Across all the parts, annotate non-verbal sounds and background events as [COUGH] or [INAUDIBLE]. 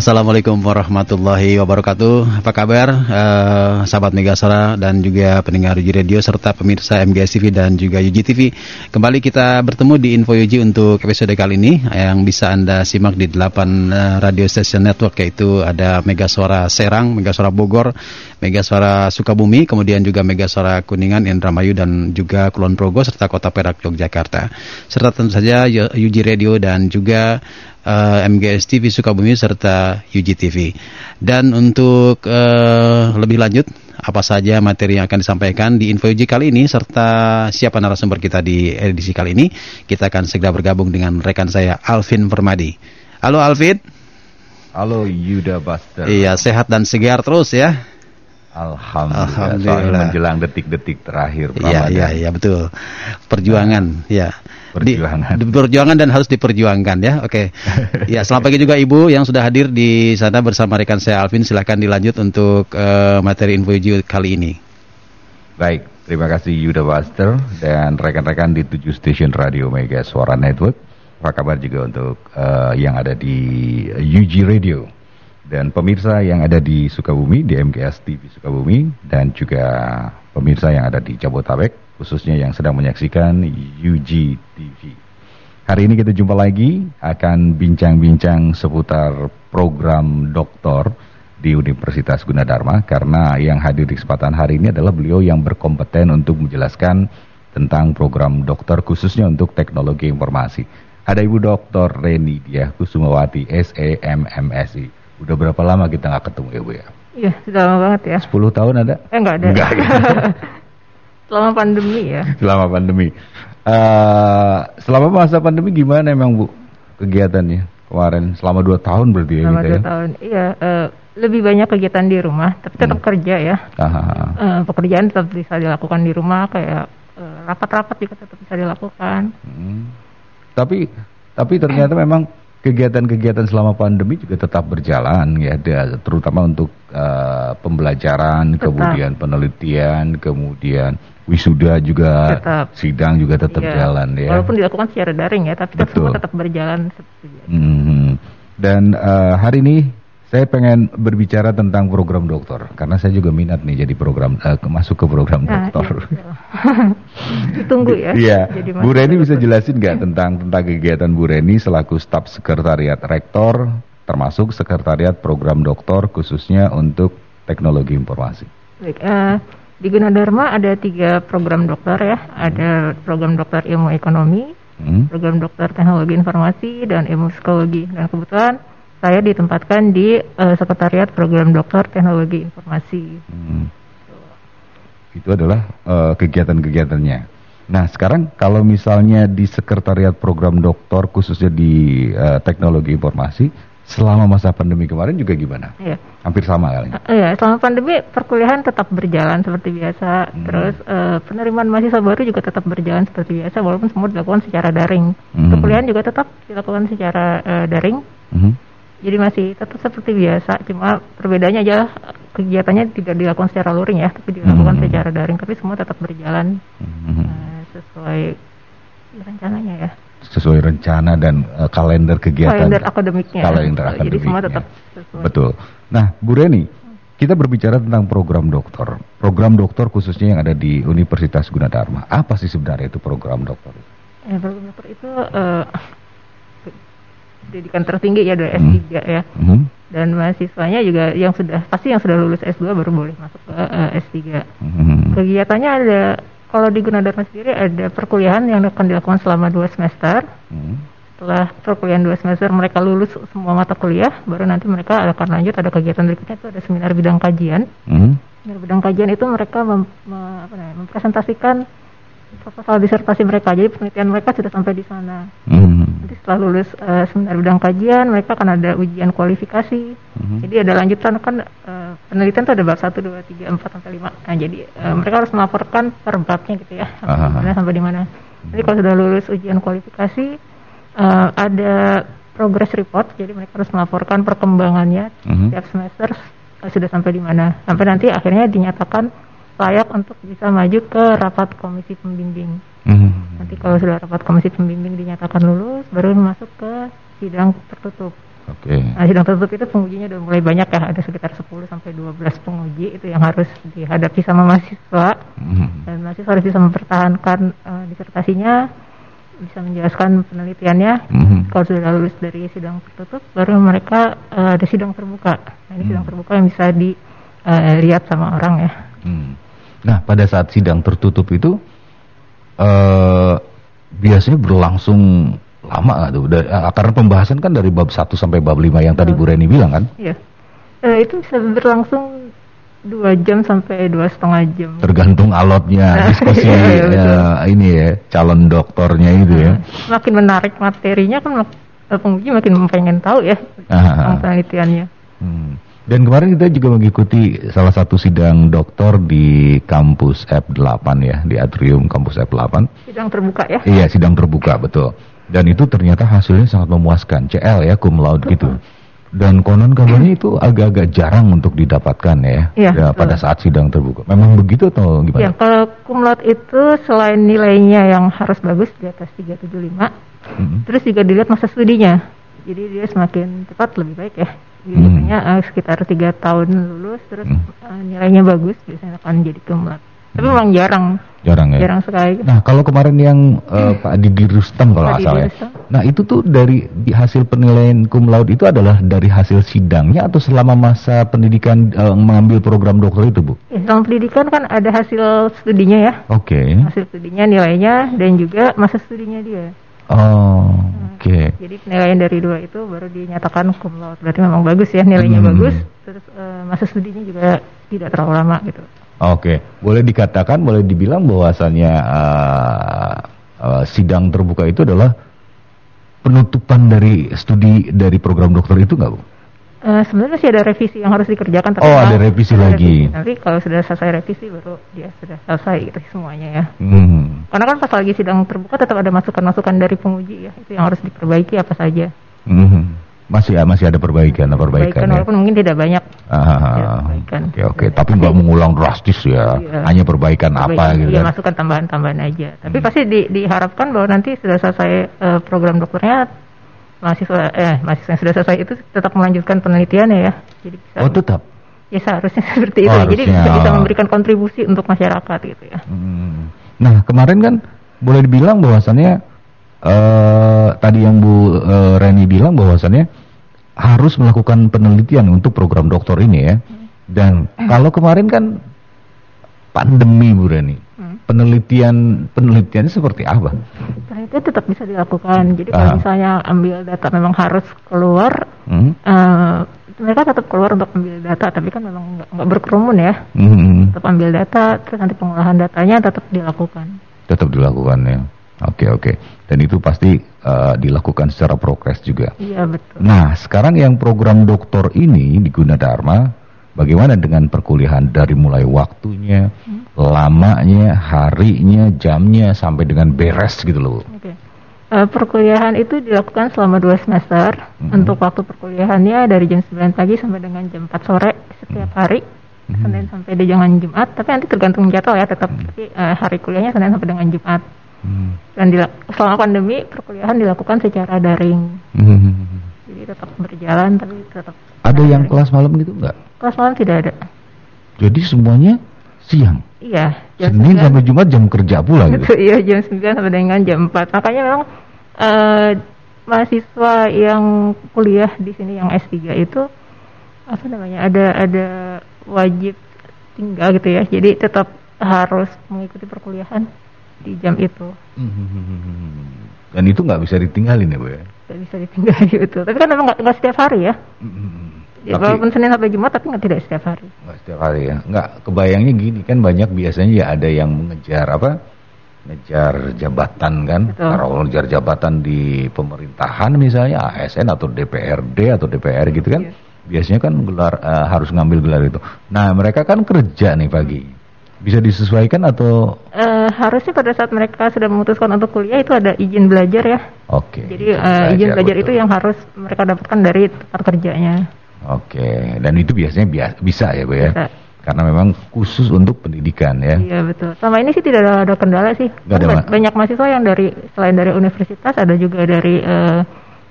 Assalamualaikum warahmatullahi wabarakatuh. Apa kabar uh, sahabat Megasara dan juga pendengar Yuji Radio serta pemirsa MGS TV dan juga Yuji TV. Kembali kita bertemu di Info Yuji untuk episode kali ini yang bisa Anda simak di 8 uh, eh, radio station network yaitu ada Megasara Serang, Megasara Bogor, Megasara Sukabumi, kemudian juga Megasara Kuningan, Indramayu dan juga Kulon Progo serta Kota Perak Yogyakarta. Serta tentu saja Yuji Radio dan juga uh, eh, MGS TV Sukabumi serta UGTV. Dan untuk uh, lebih lanjut, apa saja materi yang akan disampaikan di Info UG kali ini serta siapa narasumber kita di edisi kali ini, kita akan segera bergabung dengan rekan saya Alvin Permadi. Halo Alvin. Halo Yuda Buster. Iya, sehat dan segar terus ya. Alhamdulillah. Alhamdulillah. menjelang detik-detik terakhir. Iya, iya, iya betul. Perjuangan, nah. ya perjuangan. Di, perjuangan dan harus diperjuangkan ya. Oke. Okay. [LAUGHS] ya, selamat pagi juga Ibu yang sudah hadir di sana bersama rekan saya Alvin. Silahkan dilanjut untuk uh, materi info kali ini. Baik, terima kasih Yuda Buster dan rekan-rekan di tujuh stasiun radio Mega Suara Network. Apa kabar juga untuk uh, yang ada di UG Radio dan pemirsa yang ada di Sukabumi di MGS TV Sukabumi dan juga pemirsa yang ada di Jabotabek khususnya yang sedang menyaksikan UG TV. Hari ini kita jumpa lagi akan bincang-bincang seputar program doktor di Universitas Gunadarma karena yang hadir di kesempatan hari ini adalah beliau yang berkompeten untuk menjelaskan tentang program dokter khususnya untuk teknologi informasi. Ada Ibu Dr. Reni Dia Kusumawati SEMMSI. Udah berapa lama kita nggak ketemu ya Bu ya? Iya, sudah lama banget ya. 10 tahun ada? Eh, enggak ada. Enggak. Ya. [LAUGHS] Selama pandemi ya. Selama pandemi. Uh, selama masa pandemi gimana emang Bu kegiatannya kemarin? Selama dua tahun berarti ya? Selama dua ya? tahun, iya. Uh, lebih banyak kegiatan di rumah, tapi tetap hmm. kerja ya. Uh, pekerjaan tetap bisa dilakukan di rumah, kayak rapat-rapat uh, juga tetap bisa dilakukan. Hmm. Tapi tapi ternyata memang kegiatan-kegiatan selama pandemi juga tetap berjalan ya, terutama untuk uh, pembelajaran, tetap. kemudian penelitian, kemudian wisuda juga, tetap. sidang juga tetap ya. jalan ya. Walaupun dilakukan secara daring ya, tapi Betul. semua tetap berjalan. Hmm. Dan uh, hari ini saya pengen berbicara tentang program dokter karena saya juga minat nih jadi program uh, masuk ke program nah, dokter. Iya. [LAUGHS] Ditunggu ya. Iya. Bu Reni bisa jelasin nggak tentang tentang kegiatan Bu Reni selaku staf sekretariat rektor termasuk sekretariat program dokter khususnya untuk teknologi informasi. Baik, uh, di Gunadarma ada tiga program dokter ya. Ada program dokter ilmu ekonomi, hmm. program dokter teknologi informasi dan ilmu psikologi. Dan kebetulan saya ditempatkan di uh, sekretariat program dokter teknologi informasi. Hmm. Itu adalah uh, kegiatan-kegiatannya. Nah, sekarang kalau misalnya di sekretariat program dokter khususnya di uh, teknologi informasi selama masa pandemi kemarin juga gimana? Iya. Hampir sama kali. Uh, iya, selama pandemi perkuliahan tetap berjalan seperti biasa. Hmm. Terus uh, penerimaan mahasiswa baru juga tetap berjalan seperti biasa walaupun semua dilakukan secara daring. Hmm. Perkuliahan juga tetap dilakukan secara uh, daring. Hmm jadi masih tetap seperti biasa, cuma perbedaannya aja kegiatannya tidak dilakukan secara luring ya, tapi dilakukan hmm. secara daring, tapi semua tetap berjalan hmm. uh, sesuai rencananya ya. Sesuai rencana dan uh, kalender kegiatan. Kalender akademiknya. Kalender akademiknya. Jadi semua tetap sesuai. Betul. Nah, Bu Reni, kita berbicara tentang program dokter. Program dokter khususnya yang ada di Universitas Gunadarma. Apa sih sebenarnya itu program dokter? Ya, program dokter itu uh, pendidikan tertinggi ya dari S3 hmm. ya. Hmm. Dan mahasiswanya juga yang sudah pasti yang sudah lulus S2 baru boleh masuk ke uh, S3. Hmm. Kegiatannya ada kalau di Gunadarma sendiri ada perkuliahan yang akan dilakukan selama dua semester. Hmm. Setelah perkuliahan dua semester mereka lulus semua mata kuliah, baru nanti mereka akan lanjut ada kegiatan berikutnya itu ada seminar bidang kajian. Hmm. Seminar bidang kajian itu mereka mem, me, apa namanya, mempresentasikan proposal disertasi mereka. Jadi penelitian mereka sudah sampai di sana. Mm. Nanti setelah lulus uh, seminar bidang kajian, mereka akan ada ujian kualifikasi. Mm. Jadi ada lanjutan kan uh, penelitian tuh ada bab 1, 2, 3, 4 sampai 5. Nah, jadi uh, mereka harus melaporkan per babnya gitu ya. Sampai di mana sampai di mana. Jadi kalau sudah lulus ujian kualifikasi uh, ada progress report, jadi mereka harus melaporkan perkembangannya -huh. setiap semester uh, sudah sampai di mana. Sampai nanti akhirnya dinyatakan layak untuk bisa maju ke rapat komisi pembimbing. -huh. Nanti kalau sudah rapat komisi pembimbing dinyatakan lulus, baru masuk ke sidang tertutup. Oke. Okay. Nah, sidang tertutup itu pengujinya udah mulai banyak ya, ada sekitar 10 sampai 12 penguji itu yang harus dihadapi sama mahasiswa. Mm. Dan mahasiswa harus bisa mempertahankan uh, disertasinya, bisa menjelaskan penelitiannya. Mm. Kalau sudah lulus dari sidang tertutup, baru mereka uh, ada sidang terbuka. Nah, ini mm. sidang terbuka yang bisa dilihat uh, sama orang ya. Mm. Nah, pada saat sidang tertutup itu uh, biasanya berlangsung lama nggak tuh? Dari, uh, karena pembahasan kan dari bab 1 sampai bab 5 yang tadi Bu Reni bilang kan? Iya. Uh, itu bisa berlangsung dua jam sampai dua setengah jam. Tergantung alotnya [LAUGHS] diskusi iya, ya, ini ya calon doktornya itu ya. Makin menarik materinya kan penguji makin pengen tahu ya tentang penelitiannya. Hmm. Dan kemarin kita juga mengikuti salah satu sidang doktor di kampus F8 ya, di atrium kampus F8. Sidang terbuka ya? Iya, sidang terbuka betul. Dan itu ternyata hasilnya sangat memuaskan, CL ya, cum laude gitu. Dan konon kabarnya itu agak-agak jarang untuk didapatkan ya, ya, ya pada saat sidang terbuka. Memang begitu atau gimana? Ya, kalau cum laude itu selain nilainya yang harus bagus di atas 375, hmm. terus juga dilihat masa studinya. Jadi dia semakin cepat lebih baik ya. Biasanya hmm. uh, sekitar tiga tahun lulus, terus hmm. uh, nilainya bagus, biasanya akan jadi cum laude. Tapi hmm. memang jarang. Jarang ya. Jarang sekali. Nah, kalau kemarin yang uh, Pak Didi Rustam kalau nggak salah ya. Nah, itu tuh dari di hasil penilaian cum laude itu adalah dari hasil sidangnya atau selama masa pendidikan uh, mengambil program dokter itu, Bu? Ya, selama pendidikan kan ada hasil studinya ya. Oke. Okay. Hasil studinya, nilainya dan juga masa studinya dia. Oh, oke. Okay. Jadi penilaian dari dua itu baru dinyatakan cum laude. Berarti memang bagus ya, nilainya hmm. bagus. Terus uh, masa studinya juga tidak terlalu lama gitu. Oke, boleh dikatakan, boleh dibilang bahwasannya uh, uh, sidang terbuka itu adalah penutupan dari studi dari program dokter itu nggak bu? Uh, sebenarnya masih ada revisi yang harus dikerjakan. Tapi oh, ada revisi ada lagi. Revisi. Nanti kalau sudah selesai revisi baru dia sudah selesai itu semuanya ya. Hmm. Karena kan pas lagi sidang terbuka tetap ada masukan-masukan dari penguji ya, itu yang harus diperbaiki apa saja. Hmm. Masih masih ada perbaikan, perbaikan, perbaikan ya. walaupun mungkin tidak banyak. Ah, perbaikan. Oke, oke. Tapi nggak mengulang drastis ya. Iya. Hanya perbaikan, perbaikan apa gitu iya, kan. masukan tambahan-tambahan aja. Tapi hmm. pasti di, diharapkan bahwa nanti sudah selesai uh, program dokternya mahasiswa eh mahasiswa yang sudah selesai itu tetap melanjutkan penelitiannya ya. Jadi bisa, Oh, tetap. Ya seharusnya [LAUGHS] seperti itu. Oh, Jadi bisa, bisa memberikan kontribusi untuk masyarakat gitu ya. Hmm. Nah, kemarin kan boleh dibilang bahwasannya uh, tadi yang Bu uh, Reni bilang bahwasannya harus melakukan penelitian untuk program doktor ini ya. Dan kalau kemarin kan pandemi Bu Reni, hmm. penelitian penelitiannya seperti apa? Penelitian tetap bisa dilakukan. Jadi kalau ah. misalnya ambil data memang harus keluar, hmm. uh, mereka tetap keluar untuk ambil data, tapi kan memang nggak berkerumun ya. Hmm. Tetap ambil data, terus nanti pengolahan datanya tetap dilakukan. Tetap dilakukan ya. Oke okay, oke. Okay. Dan itu pasti uh, dilakukan secara progres juga. Iya betul. Nah sekarang yang program doktor ini di Gunadarma, bagaimana dengan perkuliahan dari mulai waktunya, hmm. lamanya, harinya, jamnya sampai dengan beres gitu loh. Okay. Uh, perkuliahan itu dilakukan selama dua semester. Hmm. Untuk waktu perkuliahannya dari jam 9 pagi sampai dengan jam 4 sore setiap hmm. hari. Hmm. Senin sampai dengan Jumat, tapi nanti tergantung jadwal ya tetap. Hmm. Tapi uh, hari kuliahnya Senin sampai dengan Jumat. Hmm. Dan selama pandemi perkuliahan dilakukan secara daring. Hmm. Jadi tetap berjalan tapi tetap. Ada yang kelas malam gitu enggak? Kelas malam tidak ada. Jadi semuanya siang. Iya. Senin 9. sampai Jumat jam kerja pula gitu. [LAUGHS] iya jam 9 sampai dengan jam 4. Makanya memang uh, mahasiswa yang kuliah di sini yang S3 itu apa namanya ada ada wajib tinggal gitu ya. Jadi tetap harus mengikuti perkuliahan di jam itu. Hmm. Dan itu nggak bisa ditinggalin ya bu ya? Nggak bisa ditinggalin itu. [LAUGHS] Tapi kan memang nggak setiap hari ya. Hmm. Ya, tapi, walaupun Senin sampai Jumat tapi nggak tidak setiap hari. Nggak setiap hari ya. Nggak kebayangnya gini kan banyak biasanya ya ada yang mengejar apa? Ngejar jabatan kan. Betul. Kalau ngejar jabatan di pemerintahan misalnya ASN atau DPRD atau DPR gitu kan. Yes. biasanya kan gelar uh, harus ngambil gelar itu. Nah, mereka kan kerja nih pagi. Bisa disesuaikan atau uh, harusnya pada saat mereka sudah memutuskan untuk kuliah itu ada izin belajar ya. Oke. Okay. Jadi uh, izin belajar betul. itu yang harus mereka dapatkan dari tempat kerjanya. Oke, okay. dan itu biasanya biasa, bisa ya, Bu ya. Bisa. Karena memang khusus untuk pendidikan ya. Iya betul. Sama ini sih tidak ada, ada kendala sih. Gak ada, banyak mahasiswa yang dari selain dari universitas ada juga dari uh,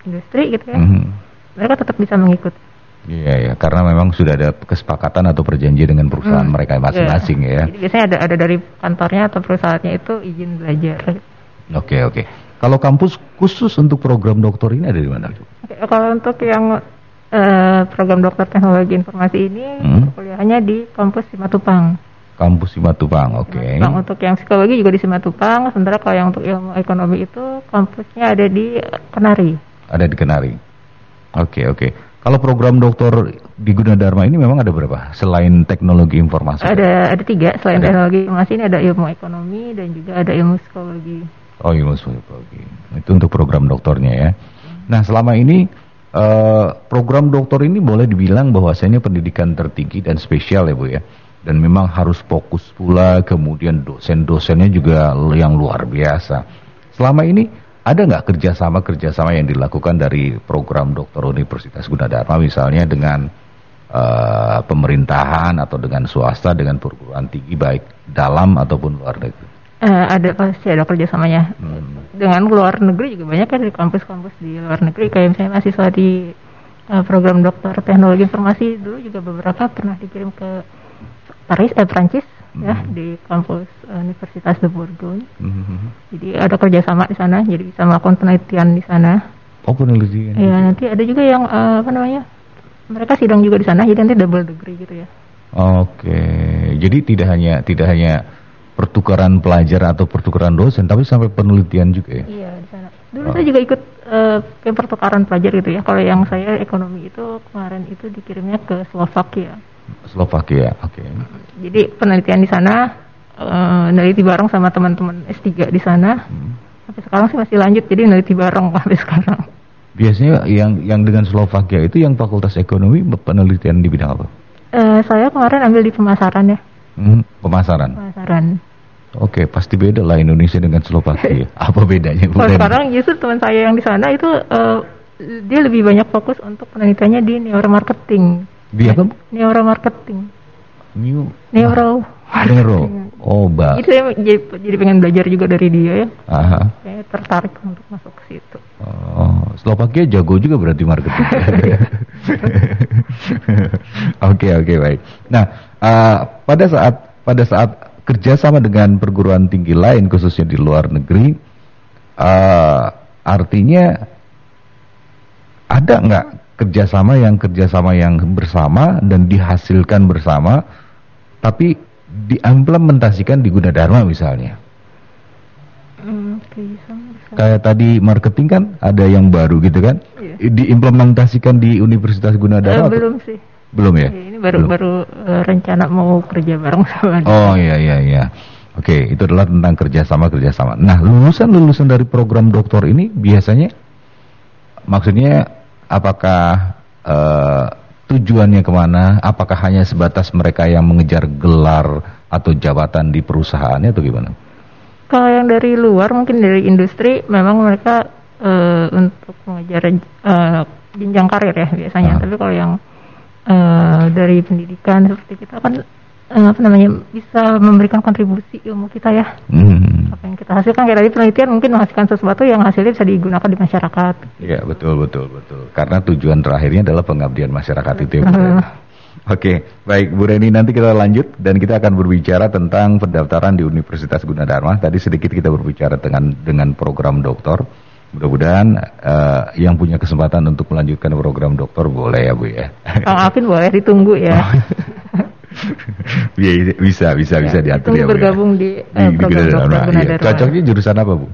industri gitu ya. Mm -hmm. Mereka tetap bisa mengikuti. Iya ya, karena memang sudah ada kesepakatan atau perjanjian dengan perusahaan hmm, mereka masing-masing iya. ya. Jadi biasanya ada ada dari kantornya atau perusahaannya itu izin belajar. Oke oke. Kalau kampus khusus untuk program doktor ini ada di mana? Oke, kalau untuk yang uh, program dokter teknologi informasi ini hmm? kuliahnya di kampus Simatupang. Kampus Simatupang, oke. Okay. untuk yang psikologi juga di Simatupang, sementara kalau yang untuk ilmu ekonomi itu kampusnya ada di Kenari. Ada di Kenari. Oke okay, oke. Okay. Kalau program doktor di Gunadarma ini memang ada berapa? Selain teknologi informasi? Ada ada tiga. Selain ada. teknologi informasi ini ada ilmu ekonomi dan juga ada ilmu psikologi. Oh ilmu psikologi. Itu untuk program doktornya ya. Nah selama ini uh, program doktor ini boleh dibilang bahwasanya pendidikan tertinggi dan spesial ya bu ya. Dan memang harus fokus pula. Kemudian dosen-dosennya juga yang luar biasa. Selama ini ada nggak kerjasama-kerjasama yang dilakukan dari program dokter Universitas Gunadarma misalnya dengan uh, pemerintahan atau dengan swasta dengan perguruan tinggi baik dalam ataupun luar negeri? Uh, ada pasti ada kerjasamanya hmm. dengan luar negeri juga banyak kan di kampus-kampus di luar negeri kayak misalnya mahasiswa di uh, program dokter teknologi informasi dulu juga beberapa pernah dikirim ke Paris eh Prancis ya hmm. di kampus Universitas de Bourgogne. Hmm. Jadi ada kerjasama di sana, jadi bisa melakukan penelitian di sana. Oh penelitian. Iya nanti ada juga yang uh, apa namanya mereka sidang juga di sana, jadi nanti double degree gitu ya. Oke, jadi tidak hanya tidak hanya pertukaran pelajar atau pertukaran dosen, tapi sampai penelitian juga ya? Iya di sana. Dulu oh. saya juga ikut uh, pertukaran pelajar gitu ya. Kalau yang saya ekonomi itu kemarin itu dikirimnya ke Slovakia. Slovakia, oke. Okay. Jadi penelitian di sana, uh, neliti bareng sama teman-teman S3 di sana. Hmm. Sampai sekarang sih masih lanjut, jadi neliti bareng [LAUGHS] sampai sekarang. Biasanya yang yang dengan Slovakia itu yang Fakultas Ekonomi penelitian di bidang apa? Uh, saya kemarin ambil di pemasaran ya. Hmm, pemasaran. Pemasaran. Oke, okay, pasti beda lah Indonesia dengan Slovakia. [LAUGHS] apa bedanya? Kalau sekarang justru teman saya yang di sana itu uh, dia lebih banyak fokus untuk penelitiannya di neuromarketing. Di apa? Neuromarketing. New Neuro. Neuro. Oh, mbak. Itu saya jadi, jadi pengen belajar juga dari dia ya. Aha. Saya tertarik untuk masuk ke situ. Oh, Slovakia jago juga berarti marketing. [LAUGHS] Oke, oke, baik. Nah, uh, pada saat pada saat kerjasama dengan perguruan tinggi lain khususnya di luar negeri, uh, artinya ada nggak kerjasama yang kerjasama yang bersama dan dihasilkan bersama, tapi diimplementasikan di Gunadarma misalnya. Hmm, Kayak tadi marketing kan ada yang baru gitu kan, iya. diimplementasikan di Universitas Gunadarma. Uh, belum sih. Belum ya? Iya, ini baru belum. baru uh, rencana mau kerja bareng sama. Oh iya iya iya. Oke, itu adalah tentang kerjasama kerjasama. Nah, lulusan lulusan dari program doktor ini biasanya, maksudnya apakah uh, tujuannya ke mana? Apakah hanya sebatas mereka yang mengejar gelar atau jabatan di perusahaannya atau gimana? Kalau yang dari luar mungkin dari industri memang mereka uh, untuk mengejar uh, jenjang karir ya biasanya. Ah. Tapi kalau yang uh, dari pendidikan seperti kita kan uh, apa namanya bisa memberikan kontribusi ilmu kita ya. Hmm. Apa yang kita hasilkan kayak tadi penelitian mungkin menghasilkan sesuatu yang hasilnya bisa digunakan di masyarakat. Iya betul betul betul. Karena tujuan terakhirnya adalah pengabdian masyarakat itu ya. Uh. Oke, baik Bu Reni nanti kita lanjut dan kita akan berbicara tentang pendaftaran di Universitas Gunadarma. Tadi sedikit kita berbicara dengan dengan program doktor. Mudah-mudahan uh, yang punya kesempatan untuk melanjutkan program doktor boleh ya Bu ya. Kang Alvin boleh ditunggu ya. Iya, [LAUGHS] bisa bisa ya, bisa diatur ya, ya. bergabung ya. di, uh, di program di dokter iya. Cocoknya jurusan apa bu?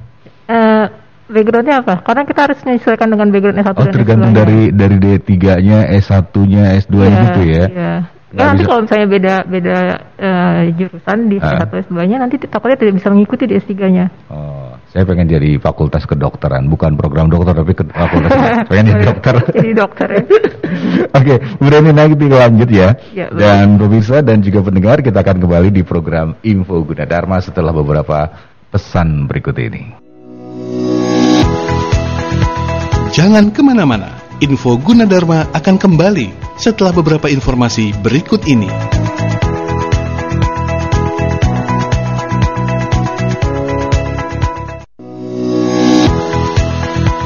Uh, backgroundnya apa? Karena kita harus menyesuaikan dengan background S1 oh, dan tergantung S2 dari dari D3-nya, S1-nya, S2-nya ya, gitu ya. Iya. Ya, nanti kalau misalnya beda beda uh, jurusan di S1 uh. S2-nya nanti takutnya tidak bisa mengikuti di S3-nya. Oh, saya pengen jadi fakultas kedokteran, bukan program dokter tapi ke [LAUGHS] fakultas pengen jadi dokter. [LAUGHS] jadi dokter ya. [LAUGHS] Oke, okay, ini nanti lanjut ya. ya dan pemirsa dan juga pendengar kita akan kembali di program Info Gunadarma setelah beberapa pesan berikut ini. Jangan ke mana-mana, Info Gunadarma akan kembali setelah beberapa informasi berikut ini.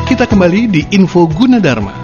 Kita kembali di Info Gunadarma.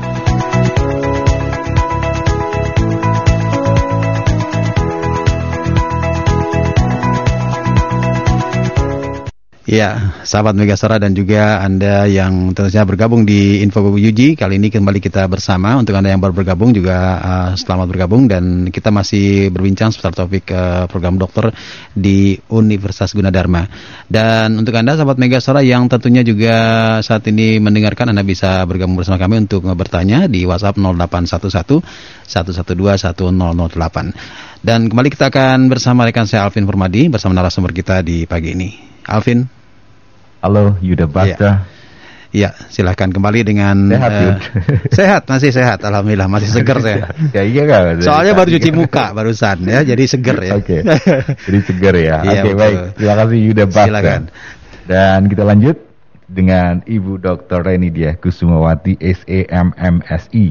Ya, sahabat Megasara dan juga Anda yang tentunya bergabung di Info Yuji. Kali ini kembali kita bersama. Untuk Anda yang baru bergabung juga uh, selamat bergabung. Dan kita masih berbincang seputar topik uh, program dokter di Universitas Gunadarma. Dan untuk Anda sahabat Megasara yang tentunya juga saat ini mendengarkan, Anda bisa bergabung bersama kami untuk bertanya di WhatsApp 0811 112 1008. Dan kembali kita akan bersama rekan saya Alvin Permadi bersama narasumber kita di pagi ini. Alvin. Halo Yuda Basta. Ya. ya, silahkan kembali dengan sehat, uh, [LAUGHS] sehat masih sehat, alhamdulillah masih seger saya. [LAUGHS] ya iya kan. Soalnya baru cuci muka barusan ya, jadi seger ya. Oke, okay. [LAUGHS] jadi seger ya. Iya, Oke okay, baik, terima kasih Yuda Basta. Silakan. Dan kita lanjut dengan Ibu Dr. Reni Dia Kusumawati SEMMSI.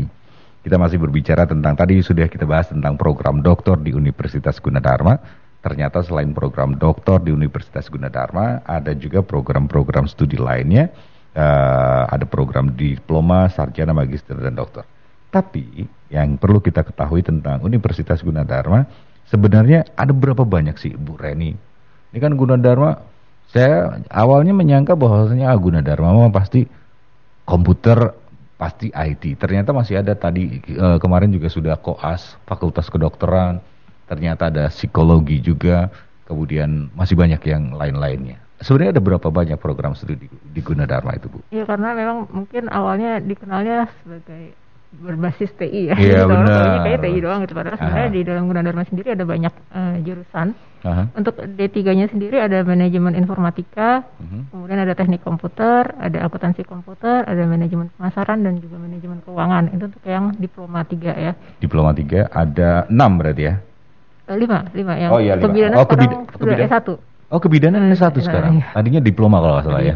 Kita masih berbicara tentang tadi sudah kita bahas tentang program doktor di Universitas Gunadarma ternyata selain program doktor di Universitas Gunadarma, ada juga program-program studi lainnya, uh, ada program diploma, sarjana, magister, dan doktor. Tapi yang perlu kita ketahui tentang Universitas Gunadarma, sebenarnya ada berapa banyak sih Bu Reni? Ini kan Gunadarma, saya awalnya menyangka bahwasanya ah, Gunadarma mah pasti komputer, pasti IT. Ternyata masih ada tadi uh, kemarin juga sudah koas, Fakultas Kedokteran, ternyata ada psikologi juga, kemudian masih banyak yang lain-lainnya. Sebenarnya ada berapa banyak program studi di, di Gunadarma itu, Bu? Iya, karena memang mungkin awalnya dikenalnya sebagai berbasis TI ya. Iya [LAUGHS] benar. Kayak TI doang gitu. Padahal sebenarnya di dalam Gunadarma sendiri ada banyak uh, jurusan. Aha. Untuk D3-nya sendiri ada manajemen informatika, uh mhm. -huh. kemudian ada teknik komputer, ada akuntansi komputer, ada manajemen pemasaran dan juga manajemen keuangan. Itu untuk yang diploma 3 ya. Diploma 3 ada 6 berarti ya? Eh, lima, lima yang oh, iya, lima. kebidanan oh, kebid sudah S1. Oh, kebidanan hmm, S1 sekarang. Iya. Tadinya diploma kalau nggak salah ya.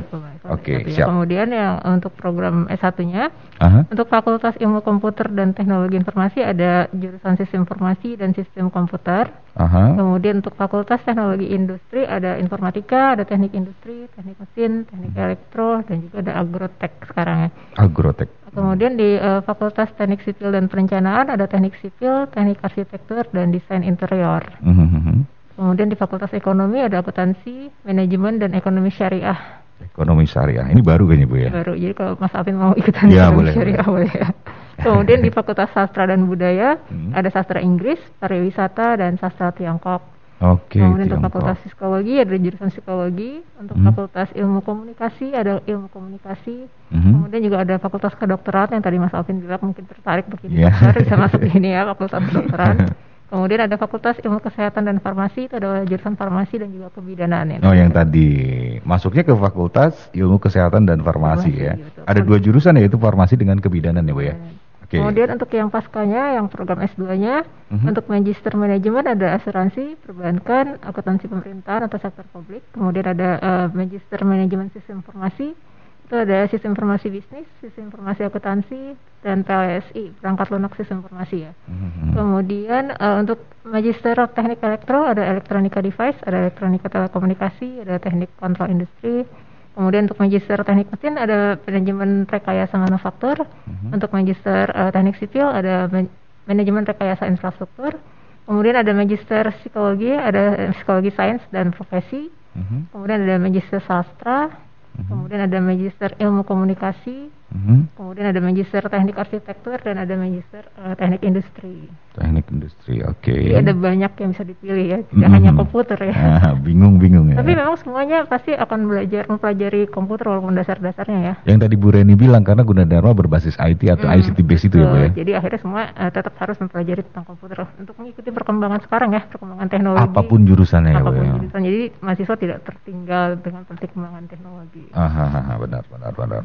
Oke, okay, siap. Kemudian yang untuk program S1-nya, uh-huh. untuk Fakultas Ilmu Komputer dan Teknologi Informasi ada jurusan Sistem Informasi dan Sistem Komputer. Uh-huh. Kemudian untuk Fakultas Teknologi Industri ada Informatika, ada Teknik Industri, Teknik Mesin, Teknik. Elektro, dan juga ada Agrotek sekarang ya. Agrotek. Kemudian di uh, Fakultas Teknik Sipil dan Perencanaan ada Teknik Sipil, Teknik Arsitektur, dan Desain Interior. Mm-hmm. Kemudian di Fakultas Ekonomi ada Akuntansi, Manajemen, dan Ekonomi Syariah. Ekonomi Syariah, ini baru kayaknya Bu ya? Baru, jadi kalau Mas Alvin mau ikutan ya, Ekonomi boleh, Syariah boleh ya. Kemudian di [LAUGHS] Fakultas Sastra dan Budaya hmm. ada Sastra Inggris, Pariwisata, dan Sastra Tiongkok. Oke. Okay, Kemudian untuk fakultas psikologi ada jurusan psikologi, untuk hmm. fakultas ilmu komunikasi ada ilmu komunikasi, hmm. kemudian juga ada fakultas kedokteran yang tadi Mas Alvin bilang mungkin tertarik jadi yeah. dokter bisa masuk ini ya fakultas kedokteran. [LAUGHS] Kemudian ada fakultas ilmu kesehatan dan farmasi itu adalah jurusan farmasi dan juga kebidanan ya. Oh yang tadi masuknya ke fakultas ilmu kesehatan dan farmasi, farmasi ya. Betul. Ada dua jurusan yaitu farmasi dengan kebidanan ya bu ya. Okay. Kemudian untuk yang paskanya, yang program S2-nya, uh-huh. untuk magister manajemen ada asuransi, perbankan, akuntansi pemerintahan atau sektor publik. Kemudian ada uh, magister manajemen sistem informasi, itu ada sistem informasi bisnis, sistem informasi akuntansi, dan PLSI, perangkat lunak sistem informasi ya. Uh-huh. Kemudian uh, untuk magister teknik elektro ada elektronika device, ada elektronika telekomunikasi, ada teknik kontrol industri, Kemudian untuk magister teknik mesin ada manajemen rekayasa manufaktur. Uh-huh. Untuk magister uh, teknik sipil ada man manajemen rekayasa infrastruktur. Kemudian ada magister psikologi, ada psikologi sains dan profesi. Uh-huh. Kemudian ada magister sastra. Uh-huh. Kemudian ada magister ilmu komunikasi. Mm-hmm. Kemudian ada magister teknik arsitektur dan ada magister uh, teknik industri. Teknik industri, oke. Okay. Jadi ada banyak yang bisa dipilih ya, tidak mm-hmm. hanya komputer ya. [LAUGHS] Ah, bingung bingung ya. Tapi memang semuanya pasti akan belajar mempelajari komputer walaupun dasar-dasarnya ya. Yang tadi Bu Reni bilang karena Gunadarma berbasis IT atau mm, ICT base itu ya Bu ya. Jadi akhirnya semua uh, tetap harus mempelajari tentang komputer untuk mengikuti perkembangan sekarang ya, perkembangan teknologi. Apa pun jurusannya ya Bu ya. jurusan. Jadi mahasiswa tidak tertinggal dengan perkembangan teknologi. Aha, benar benar benar.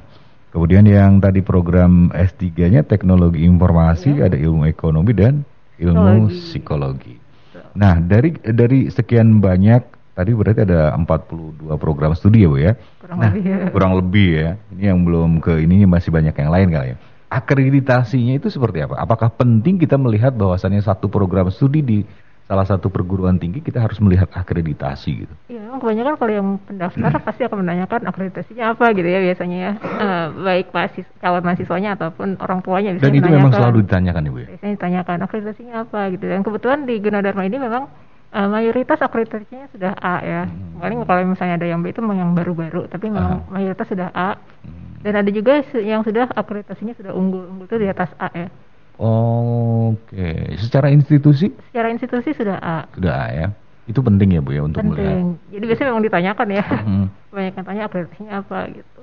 Kemudian yang tadi program S3-nya teknologi informasi, ya. ada ilmu ekonomi dan ilmu psikologi. psikologi. Nah, dari dari sekian banyak tadi berarti ada 42 program studi ya, Bu ya. Kurang nah, lebih ya. Kurang lebih ya. Ini yang belum ke ini masih banyak yang lain kali ya. Akreditasinya itu seperti apa? Apakah penting kita melihat bahwasannya satu program studi di salah satu perguruan tinggi kita harus melihat akreditasi gitu. Iya, memang kebanyakan kalau yang pendaftar hmm. pasti akan menanyakan akreditasinya apa gitu ya biasanya ya. Uh, baik mahasiswa, calon mahasiswanya ataupun orang tuanya bisa Dan itu memang selalu ditanyakan Ibu ya. Biasanya ditanyakan akreditasinya apa gitu. Dan kebetulan di Gunadarma ini memang uh, mayoritas akreditasinya sudah A ya. Hmm. Paling kalau misalnya ada yang B itu memang yang baru-baru, tapi memang uh. mayoritas sudah A. Hmm. Dan ada juga yang sudah akreditasinya sudah unggul, unggul itu di atas A ya. Oke, secara institusi? Secara institusi sudah A. Sudah A ya. Itu penting ya Bu ya untuk penting. melihat. Jadi biasanya memang ditanyakan ya. Hmm. Banyak yang tanya akreditasinya apa gitu.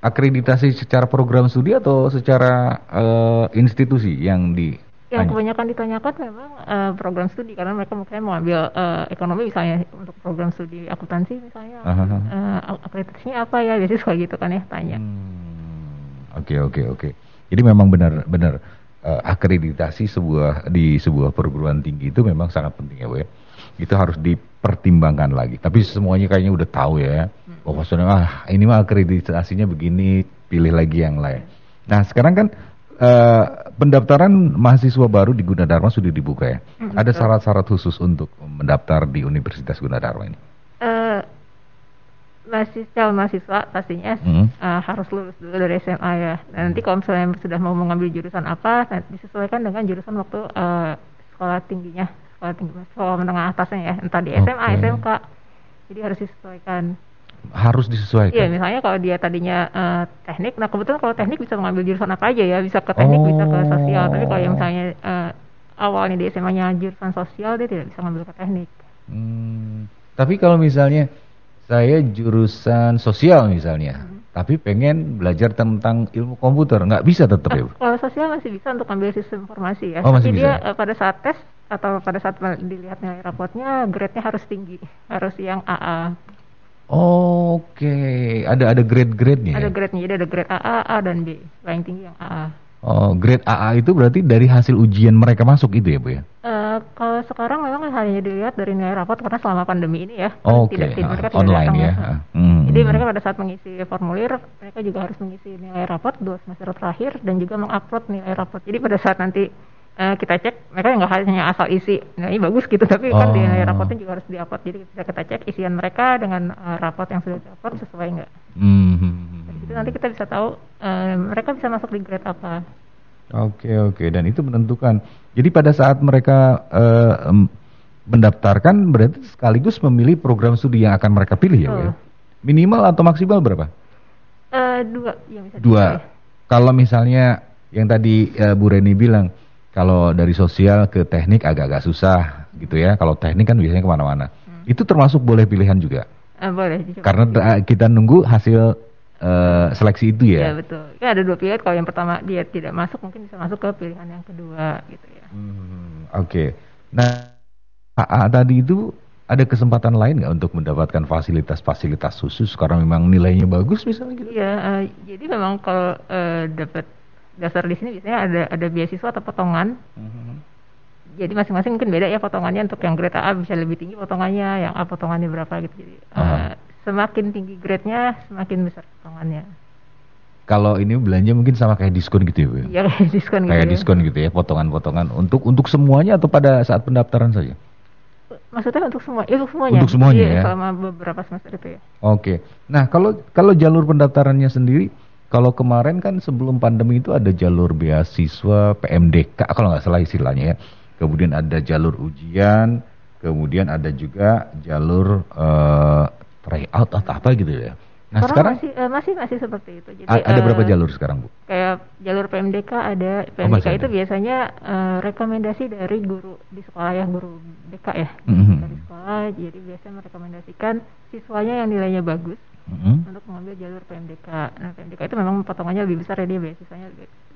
Akreditasi secara program studi atau secara uh, institusi yang di yang kebanyakan ditanyakan memang uh, program studi karena mereka mungkin mau ambil uh, ekonomi misalnya untuk program studi akuntansi misalnya uh, akreditasinya apa ya biasanya suka gitu kan ya tanya. Hmm, oke oke oke. Jadi memang benar benar uh, akreditasi sebuah di sebuah perguruan tinggi itu memang sangat penting ya Bu ya. Itu harus dipertimbangkan lagi. Tapi semuanya kayaknya udah tahu ya. Hmm. Oh maksudnya ah ini mah akreditasinya begini, pilih lagi yang lain. Nah sekarang kan uh, pendaftaran mahasiswa baru di Gunadarma sudah dibuka ya. Hmm, Ada syarat-syarat khusus untuk mendaftar di Universitas Gunadarma ini? Uh, masih calon mahasiswa pastinya hmm. uh, harus lulus dulu dari SMA ya. Dan nanti kalau misalnya sudah mau mengambil jurusan apa, nanti disesuaikan dengan jurusan waktu uh, sekolah tingginya, sekolah tinggi, sekolah menengah atasnya ya, entah di SMA, okay. SMK. Jadi harus disesuaikan. Harus disesuaikan. Iya, misalnya kalau dia tadinya uh, teknik, nah kebetulan kalau teknik bisa mengambil jurusan apa aja ya, bisa ke teknik, oh. bisa ke sosial. Tapi kalau yang misalnya uh, awalnya di SMA-nya jurusan sosial, dia tidak bisa mengambil ke teknik. Hmm. Tapi kalau misalnya saya jurusan sosial misalnya, hmm. tapi pengen belajar tentang ilmu komputer, nggak bisa tetap ya? Kalau sosial masih bisa untuk ambil sistem informasi ya. Oh, masih tapi bisa. dia uh, pada saat tes atau pada saat dilihat nilai rapotnya, grade-nya harus tinggi, harus yang AA. Oh, Oke, okay. ada ada grade-grade-nya. Ada ya? grade-nya, jadi ada grade AA, A dan B. Paling tinggi yang AA. Oh, grade AA itu berarti dari hasil ujian mereka masuk itu ya, Bu ya? Uh, kalau sekarang memang hanya dilihat dari nilai rapot karena selama pandemi ini ya. Oh, Oke, okay. uh, tidak online ya. Hmm. Jadi mereka pada saat mengisi formulir, mereka juga harus mengisi nilai rapot dua semester terakhir dan juga mengupload nilai rapot. Jadi pada saat nanti uh, kita cek, mereka nggak hanya asal isi, nah ini bagus gitu, tapi oh. kan di nilai rapotnya juga harus diupload. Jadi kita kita cek isian mereka dengan uh, rapot yang sudah diupload sesuai nggak. Hmm itu nanti kita bisa tahu uh, mereka bisa masuk di grade apa. Oke oke dan itu menentukan. Jadi pada saat mereka uh, mendaftarkan berarti sekaligus memilih program studi yang akan mereka pilih ya, ya? Minimal atau maksimal berapa? Uh, dua, yang bisa Dua. Kalau misalnya yang tadi uh, Bu Reni bilang kalau dari sosial ke teknik agak-agak susah gitu ya. Kalau teknik kan biasanya ke mana-mana. Hmm. Itu termasuk boleh pilihan juga. Uh, boleh. Karena kita nunggu hasil uh, seleksi itu ya? Iya betul. Ya ada dua pilihan. Kalau yang pertama dia tidak masuk, mungkin bisa masuk ke pilihan yang kedua gitu ya. Hmm, Oke. Okay. Nah, AA tadi itu ada kesempatan lain nggak untuk mendapatkan fasilitas-fasilitas khusus karena memang nilainya bagus misalnya gitu? Iya. Uh, jadi memang kalau uh, dapat dasar di sini biasanya ada ada beasiswa atau potongan. Mm-hmm. Jadi masing-masing mungkin beda ya potongannya untuk yang grade A bisa lebih tinggi potongannya, yang A potongannya berapa gitu. Jadi uh, semakin tinggi grade-nya semakin besar potongannya. Kalau ini belanja mungkin sama kayak diskon gitu ya, Bu? Iya, [LAUGHS] kayak diskon gitu. Kayak ya. diskon gitu ya, potongan-potongan untuk untuk semuanya atau pada saat pendaftaran saja? Maksudnya untuk semua, ya, untuk semuanya. Untuk semuanya iya, ya. Selama beberapa semester itu ya. Oke. Nah, kalau kalau jalur pendaftarannya sendiri kalau kemarin kan sebelum pandemi itu ada jalur beasiswa PMDK kalau nggak salah istilahnya ya. Kemudian ada jalur ujian, kemudian ada juga jalur uh, tryout atau apa gitu ya. Nah sekarang, masih uh, masih masih seperti itu. Jadi ada uh, berapa jalur sekarang bu? Kayak jalur PMDK ada PMDK oh, itu ada. biasanya uh, rekomendasi dari guru di sekolah ya guru BK ya mm-hmm. dari sekolah. Jadi biasanya merekomendasikan siswanya yang nilainya bagus mm-hmm. untuk mengambil jalur PMDK. Nah PMDK itu memang potongannya lebih besar ya dia lebih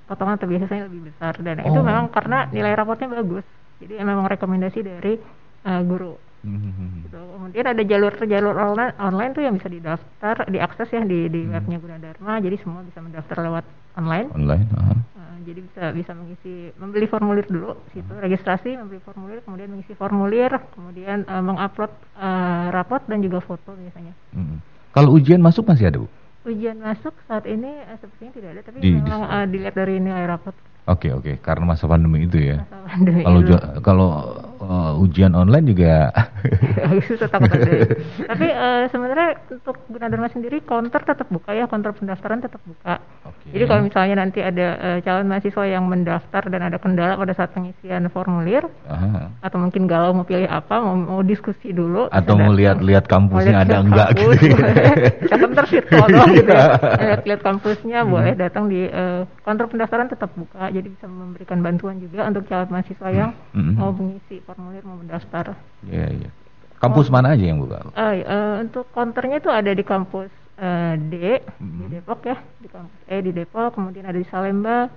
potongan atau beasiswanya lebih besar dan oh. itu memang karena nilai rapotnya bagus. Jadi memang rekomendasi dari uh, guru Hmm. Gitu. Kemudian ada jalur-jalur online, online tuh yang bisa didaftar, diakses ya di, di hmm. webnya Gunadarma. Jadi semua bisa mendaftar lewat online. Online. Uh -huh. uh, jadi bisa bisa mengisi, membeli formulir dulu, situ uh registrasi, membeli formulir, kemudian mengisi formulir, kemudian uh, mengupload uh, rapot dan juga foto biasanya. Hmm. Kalau ujian masuk masih ada bu? Ujian masuk saat ini uh, sepertinya tidak ada, tapi di, memang uh, dilihat dari nilai rapot. Oke okay, oke, okay. karena masa pandemi itu ya. Kalau kalau uh, ujian online juga [LAUGHS] susah [LAUGHS] Tapi uh, sebenarnya untuk Gunadarma sendiri counter tetap buka ya, counter pendaftaran tetap buka. Okay. Jadi kalau misalnya nanti ada uh, calon mahasiswa yang mendaftar dan ada kendala pada saat pengisian formulir, Aha. atau mungkin galau mau pilih apa, mau, mau diskusi dulu, atau mau lihat-lihat kampusnya ada enggak kampus, gitu. Kita counter virtual gitu ya. Lihat-lihat kampusnya hmm. boleh datang di uh, counter pendaftaran tetap buka jadi bisa memberikan bantuan juga untuk calon mahasiswa yang mm -hmm. mau mengisi formulir mau mendaftar. Iya yeah, iya. Yeah. Kampus oh, mana aja yang buka? Uh, uh, untuk konternya itu ada di kampus uh, D mm -hmm. di Depok ya, di kampus E di Depok, kemudian ada di Salemba,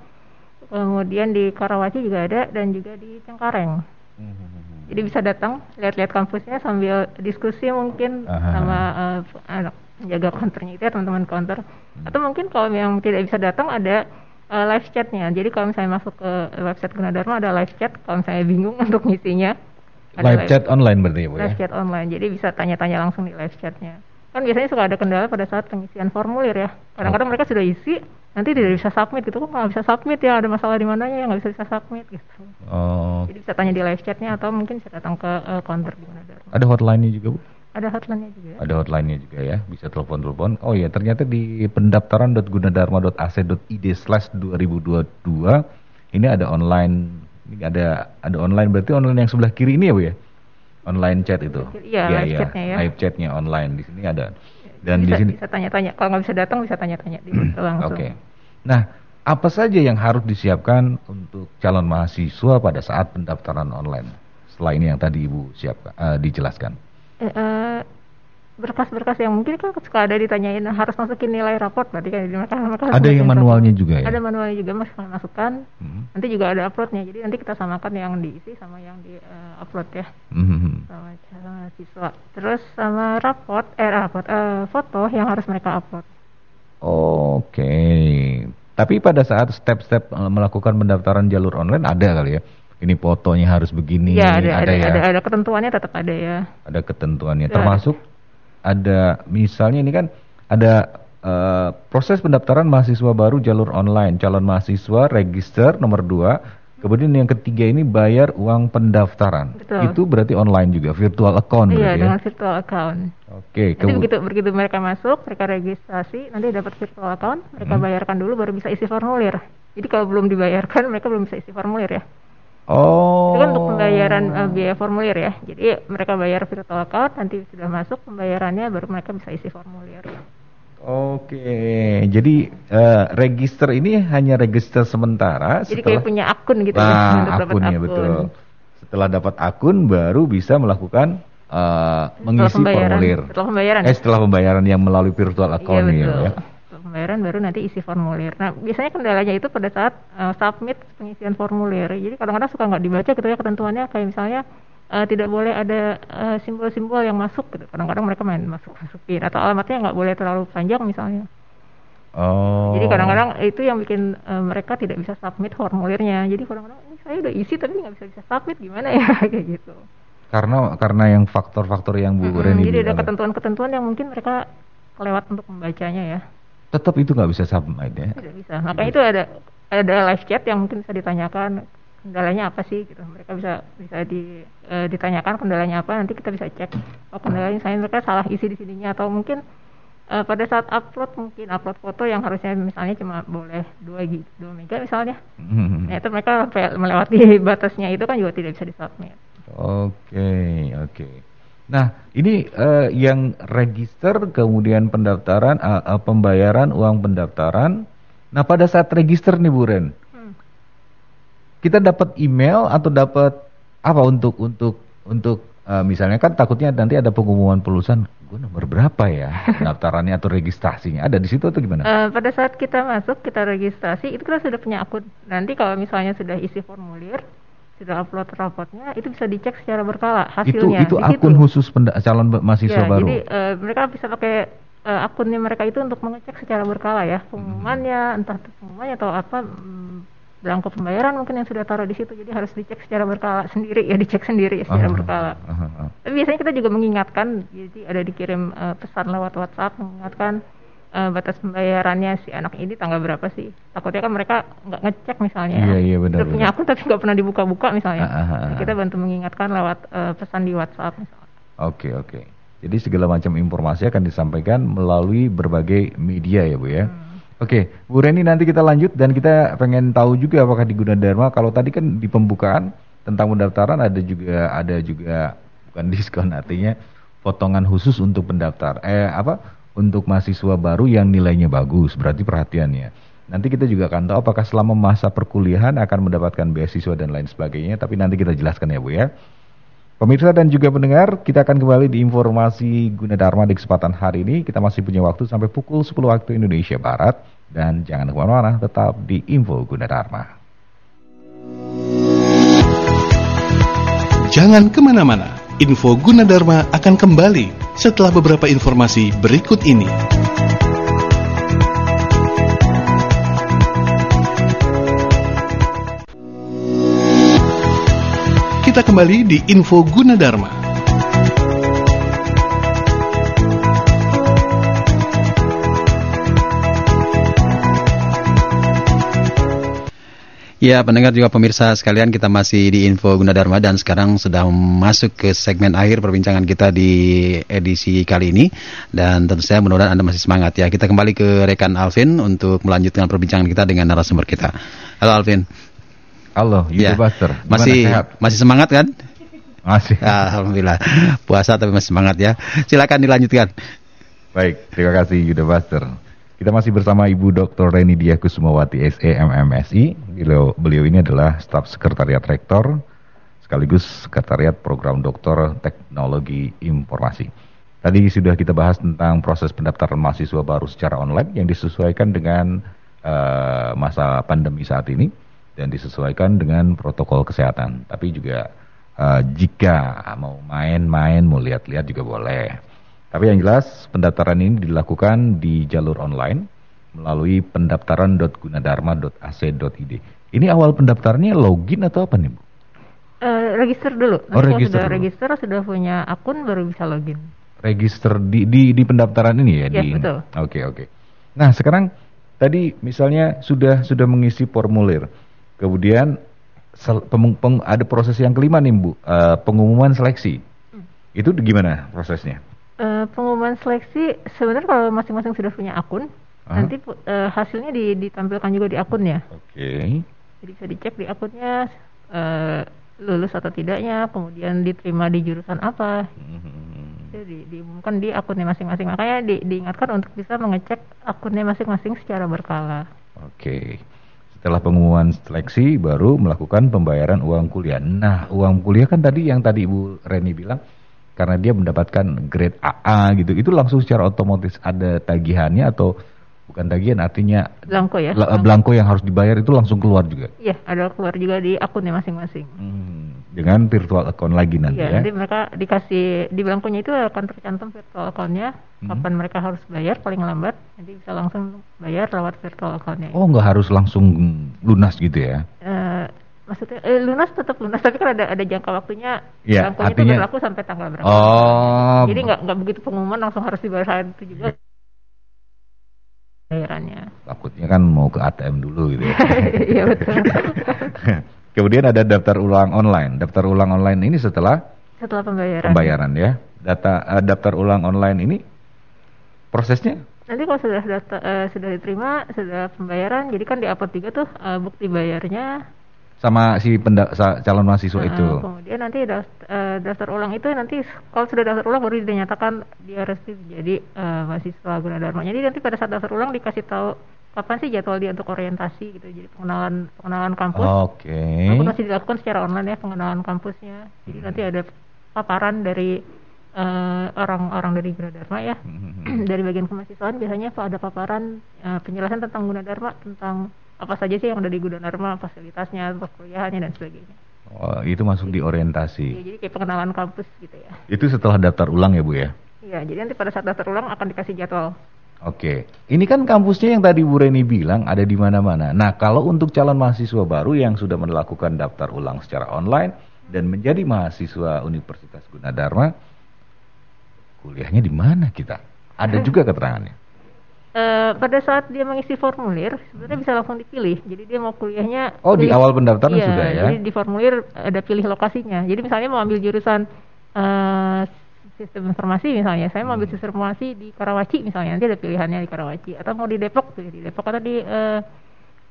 kemudian di Karawaci juga ada dan juga di Cengkareng. Mm -hmm. Jadi bisa datang lihat-lihat kampusnya sambil diskusi mungkin Aha. sama uh, anak jaga konternya itu ya teman-teman konter. Hmm. Atau mungkin kalau yang tidak bisa datang ada uh, live chatnya. Jadi kalau misalnya masuk ke website Gunadarma ada live chat. Kalau misalnya bingung [LAUGHS] untuk ngisinya, ada live, live chat online berarti ya, Bu ya? Live chat online. Jadi bisa tanya-tanya langsung di live chatnya. Kan biasanya suka ada kendala pada saat pengisian formulir ya. Kadang-kadang oh. mereka sudah isi, nanti tidak bisa submit gitu. Kok nggak bisa submit ya? Ada masalah di mananya yang nggak bisa bisa submit gitu. Oh. Jadi bisa tanya di live chatnya atau mungkin bisa datang ke uh, counter di Gunadarma. Ada hotline-nya juga, Bu? Ada hotline-nya juga. Ada hotline-nya juga ya, bisa telepon-telepon. Oh iya, ternyata di pendaftaran.gunadarma.ac.id slash 2022 ini ada online, ini ada ada online berarti online yang sebelah kiri ini ya Bu ya? Online chat itu. Iya, ya, live ya. chatnya ya. Live chatnya online di sini ada. Dan bisa, di sini bisa tanya-tanya. Kalau nggak bisa datang bisa tanya-tanya di [CLEARS THROAT] langsung. Oke. Okay. Nah, apa saja yang harus disiapkan untuk calon mahasiswa pada saat pendaftaran online? Selain yang tadi Ibu siapkan, uh, dijelaskan. Eh, berkas-berkas yang mungkin kan suka ada ditanyain harus masukin nilai raport berarti kan mereka, mereka ada yang manualnya raport. juga ya ada manualnya juga mas masukkan hmm. nanti juga ada uploadnya jadi nanti kita samakan yang diisi sama yang di uh, upload ya hmm. sama, sama siswa terus sama raport eh raport uh, foto yang harus mereka upload oke okay. tapi pada saat step-step melakukan pendaftaran jalur online ada kali ya ini fotonya harus begini. Ya, ada, ada, ada, ya. ada, ada ketentuannya tetap ada ya. Ada ketentuannya. Ya. Termasuk ada misalnya ini kan ada uh, proses pendaftaran mahasiswa baru jalur online, calon mahasiswa register nomor dua. Kemudian yang ketiga ini bayar uang pendaftaran. Betul. Itu berarti online juga, virtual account. Iya, ya? dengan ya? virtual account. Oke. Okay, begitu begitu mereka masuk, mereka registrasi, nanti dapat virtual account, mereka hmm. bayarkan dulu baru bisa isi formulir. Jadi kalau belum dibayarkan, mereka belum bisa isi formulir ya. Oh. Itu kan untuk pembayaran uh, biaya formulir ya. Jadi mereka bayar virtual account, nanti sudah masuk pembayarannya baru mereka bisa isi formulir. Oke, jadi uh, register ini hanya register sementara. Jadi setelah... kayak punya akun gitu nah, ya. Akun. betul. Setelah dapat akun baru bisa melakukan uh, mengisi formulir. Setelah pembayaran. Eh setelah pembayaran yang melalui virtual account iya, ya pembayaran baru nanti isi formulir. Nah, biasanya kendalanya itu pada saat uh, submit pengisian formulir. Jadi kadang-kadang suka nggak dibaca gitu ya ketentuannya kayak misalnya uh, tidak boleh ada eh, simbol-simbol uh, yang masuk gitu. Kadang-kadang mereka main masuk masukin atau alamatnya nggak boleh terlalu panjang misalnya. Oh. Jadi kadang-kadang itu yang bikin uh, mereka tidak bisa submit formulirnya. Jadi kadang-kadang ini saya udah isi tapi nggak bisa bisa submit gimana ya [LAUGHS] kayak gitu. Karena karena yang faktor-faktor yang Bu -hmm, Jadi ada ketentuan-ketentuan yang mungkin mereka kelewat untuk membacanya ya tetap itu nggak bisa submit ya. Tidak bisa. Makanya itu ada ada live chat yang mungkin bisa ditanyakan kendalanya apa sih gitu. Mereka bisa bisa di, e, ditanyakan kendalanya apa nanti kita bisa cek. Oh kendalanya saya mereka salah isi di sininya atau mungkin e, pada saat upload mungkin upload foto yang harusnya misalnya cuma boleh 2 gig 2 mega misalnya. Hmm. nah itu mereka melewati [LAUGHS] batasnya itu kan juga tidak bisa disubmit oke okay, oke. okay. Nah, ini uh, yang register, kemudian pendaftaran, uh, uh, pembayaran uang pendaftaran. Nah, pada saat register nih Bu Ren, hmm. kita dapat email atau dapat apa untuk untuk untuk uh, misalnya kan takutnya nanti ada pengumuman pelusan gue nomor berapa ya pendaftarannya atau registrasinya ada di situ atau gimana? Uh, pada saat kita masuk kita registrasi itu kita sudah punya akun. Nanti kalau misalnya sudah isi formulir, sudah upload rapotnya itu bisa dicek secara berkala hasilnya. Itu itu akun khusus calon mahasiswa ya, baru. Jadi uh, mereka bisa pakai uh, akunnya mereka itu untuk mengecek secara berkala ya pengumumannya hmm. entah itu pengumumannya atau apa hmm, belangko pembayaran mungkin yang sudah taruh di situ jadi harus dicek secara berkala sendiri ya dicek sendiri ya, secara uh, berkala. Uh, uh, uh. Tapi biasanya kita juga mengingatkan jadi ada dikirim uh, pesan lewat WhatsApp mengingatkan uh, batas pembayarannya si anak ini tanggal berapa sih? Takutnya kan mereka nggak ngecek misalnya. Iya iya benar. Punya akun tapi nggak pernah dibuka-buka misalnya. Uh, uh, uh. kita bantu mengingatkan lewat uh, pesan di WhatsApp misalnya. Oke okay, oke. Okay. Jadi segala macam informasi akan disampaikan melalui berbagai media ya bu ya. Hmm. Oke, okay, Bu Reni nanti kita lanjut dan kita pengen tahu juga apakah di Gunadarma kalau tadi kan di pembukaan tentang pendaftaran ada juga ada juga bukan [LAUGHS] diskon artinya potongan khusus untuk pendaftar. Eh apa? Untuk mahasiswa baru yang nilainya bagus, berarti perhatiannya. Nanti kita juga akan tahu apakah selama masa perkuliahan akan mendapatkan beasiswa dan lain sebagainya, tapi nanti kita jelaskan ya Bu ya. Pemirsa dan juga pendengar, kita akan kembali di informasi Gunadarma di kesempatan hari ini. Kita masih punya waktu sampai pukul 10 waktu Indonesia Barat. Dan jangan ke mana-mana, tetap di Info Gunadarma. Jangan ke mana-mana, Info Gunadarma akan kembali setelah beberapa informasi berikut ini. Kita kembali di Info Gunadarma. Ya, pendengar juga pemirsa sekalian, kita masih di Info Gunadarma dan sekarang sudah masuk ke segmen akhir perbincangan kita di edisi kali ini. Dan tentu saja mudah-mudahan Anda masih semangat ya. Kita kembali ke rekan Alvin untuk melanjutkan perbincangan kita dengan narasumber kita. Halo Alvin. Halo, ya. Buster. Masih sehat? masih semangat kan? Masih. Alhamdulillah. Puasa tapi masih semangat ya. Silakan dilanjutkan. Baik, terima kasih Yuda Buster. Kita masih bersama Ibu Dr. Reni Dia Kusumawati SE MMSI. Beliau, beliau ini adalah staf sekretariat rektor sekaligus sekretariat program doktor teknologi informasi. Tadi sudah kita bahas tentang proses pendaftaran mahasiswa baru secara online yang disesuaikan dengan uh, masa pandemi saat ini dan disesuaikan dengan protokol kesehatan. Tapi juga uh, jika mau main-main, mau lihat-lihat juga boleh. Tapi yang jelas pendaftaran ini dilakukan di jalur online melalui pendaftaran.gunadarma.ac.id. Ini awal pendaftarannya login atau apa nih Bu? Uh, register dulu. Oh, register sudah dulu. register sudah punya akun baru bisa login. Register di di, di pendaftaran ini ya? Iya di, betul. Oke okay, oke. Okay. Nah sekarang tadi misalnya sudah sudah mengisi formulir, kemudian sel, peng, peng, ada proses yang kelima nih Bu, uh, pengumuman seleksi. Hmm. Itu gimana prosesnya? Uh, pengumuman seleksi sebenarnya kalau masing-masing sudah punya akun uh nanti uh, hasilnya di, ditampilkan juga di akunnya. Oke. Okay. Jadi bisa dicek di akunnya uh, lulus atau tidaknya, kemudian diterima di jurusan apa. Mm-hmm. Jadi diumumkan di akunnya masing-masing. Makanya di, diingatkan untuk bisa mengecek akunnya masing-masing secara berkala. Oke. Okay. Setelah pengumuman seleksi baru melakukan pembayaran uang kuliah. Nah, uang kuliah kan tadi yang tadi Ibu Reni bilang karena dia mendapatkan grade AA gitu. Itu langsung secara otomatis ada tagihannya atau bukan tagihan artinya blanko ya? blanko yang harus dibayar itu langsung keluar juga? Iya ada keluar juga di akunnya masing-masing. Hmm, dengan virtual account lagi nanti iya, ya. nanti mereka dikasih di blankonya itu akan tercantum virtual accountnya. Hmm. kapan mereka harus bayar paling lambat nanti bisa langsung bayar lewat virtual accountnya. Oh nggak harus langsung lunas gitu ya? Uh, maksudnya eh, lunas tetap lunas tapi kan ada ada jangka waktunya ya, jangkaunya artinya, itu berlaku sampai tanggal berapa. Oh. Jadi nggak nggak begitu pengumuman langsung harus dibayar saat itu juga. Bayarannya. Takutnya kan mau ke ATM dulu gitu ya. [LAUGHS] Iya betul. [LAUGHS] Kemudian ada daftar ulang online. Daftar ulang online ini setelah? Setelah pembayaran. Pembayaran ya. Data uh, daftar ulang online ini prosesnya? Nanti kalau sudah data uh, sudah diterima sudah pembayaran jadi kan di upload juga tuh uh, bukti bayarnya sama si penda, calon mahasiswa uh, itu. Kemudian dia nanti daftar, uh, daftar ulang itu nanti kalau sudah daftar ulang baru dinyatakan dia resmi jadi uh, mahasiswa Gunadarma. Jadi nanti pada saat daftar ulang dikasih tahu kapan sih jadwal dia untuk orientasi gitu. Jadi pengenalan pengenalan kampus. Oke. Okay. masih dilakukan secara online ya pengenalan kampusnya. Jadi hmm. nanti ada paparan dari orang orang-orang dari Gunadarma ya. Hmm. [CLEARS THROAT] dari bagian kemahasiswaan biasanya ada paparan uh, penjelasan tentang Gunadarma tentang apa saja sih yang ada di Gunadarma, fasilitasnya, perkuliahannya dan sebagainya. Oh, itu masuk di orientasi. Iya, jadi kayak pengenalan kampus gitu ya. Itu setelah daftar ulang ya, Bu ya? Iya, jadi nanti pada saat daftar ulang akan dikasih jadwal. Oke. Ini kan kampusnya yang tadi Bu Reni bilang ada di mana-mana. Nah, kalau untuk calon mahasiswa baru yang sudah melakukan daftar ulang secara online dan menjadi mahasiswa Universitas Gunadarma, kuliahnya di mana kita? Ada juga keterangannya. Uh, pada saat dia mengisi formulir sebenarnya bisa langsung dipilih. Jadi dia mau kuliahnya Oh, pilih, di awal pendaftaran iya, sudah ya. Jadi di formulir ada pilih lokasinya. Jadi misalnya mau ambil jurusan uh, sistem informasi misalnya, saya mau ambil hmm. sistem informasi di Karawaci misalnya, nanti ada pilihannya di Karawaci atau mau di Depok pilih di Depok atau di uh,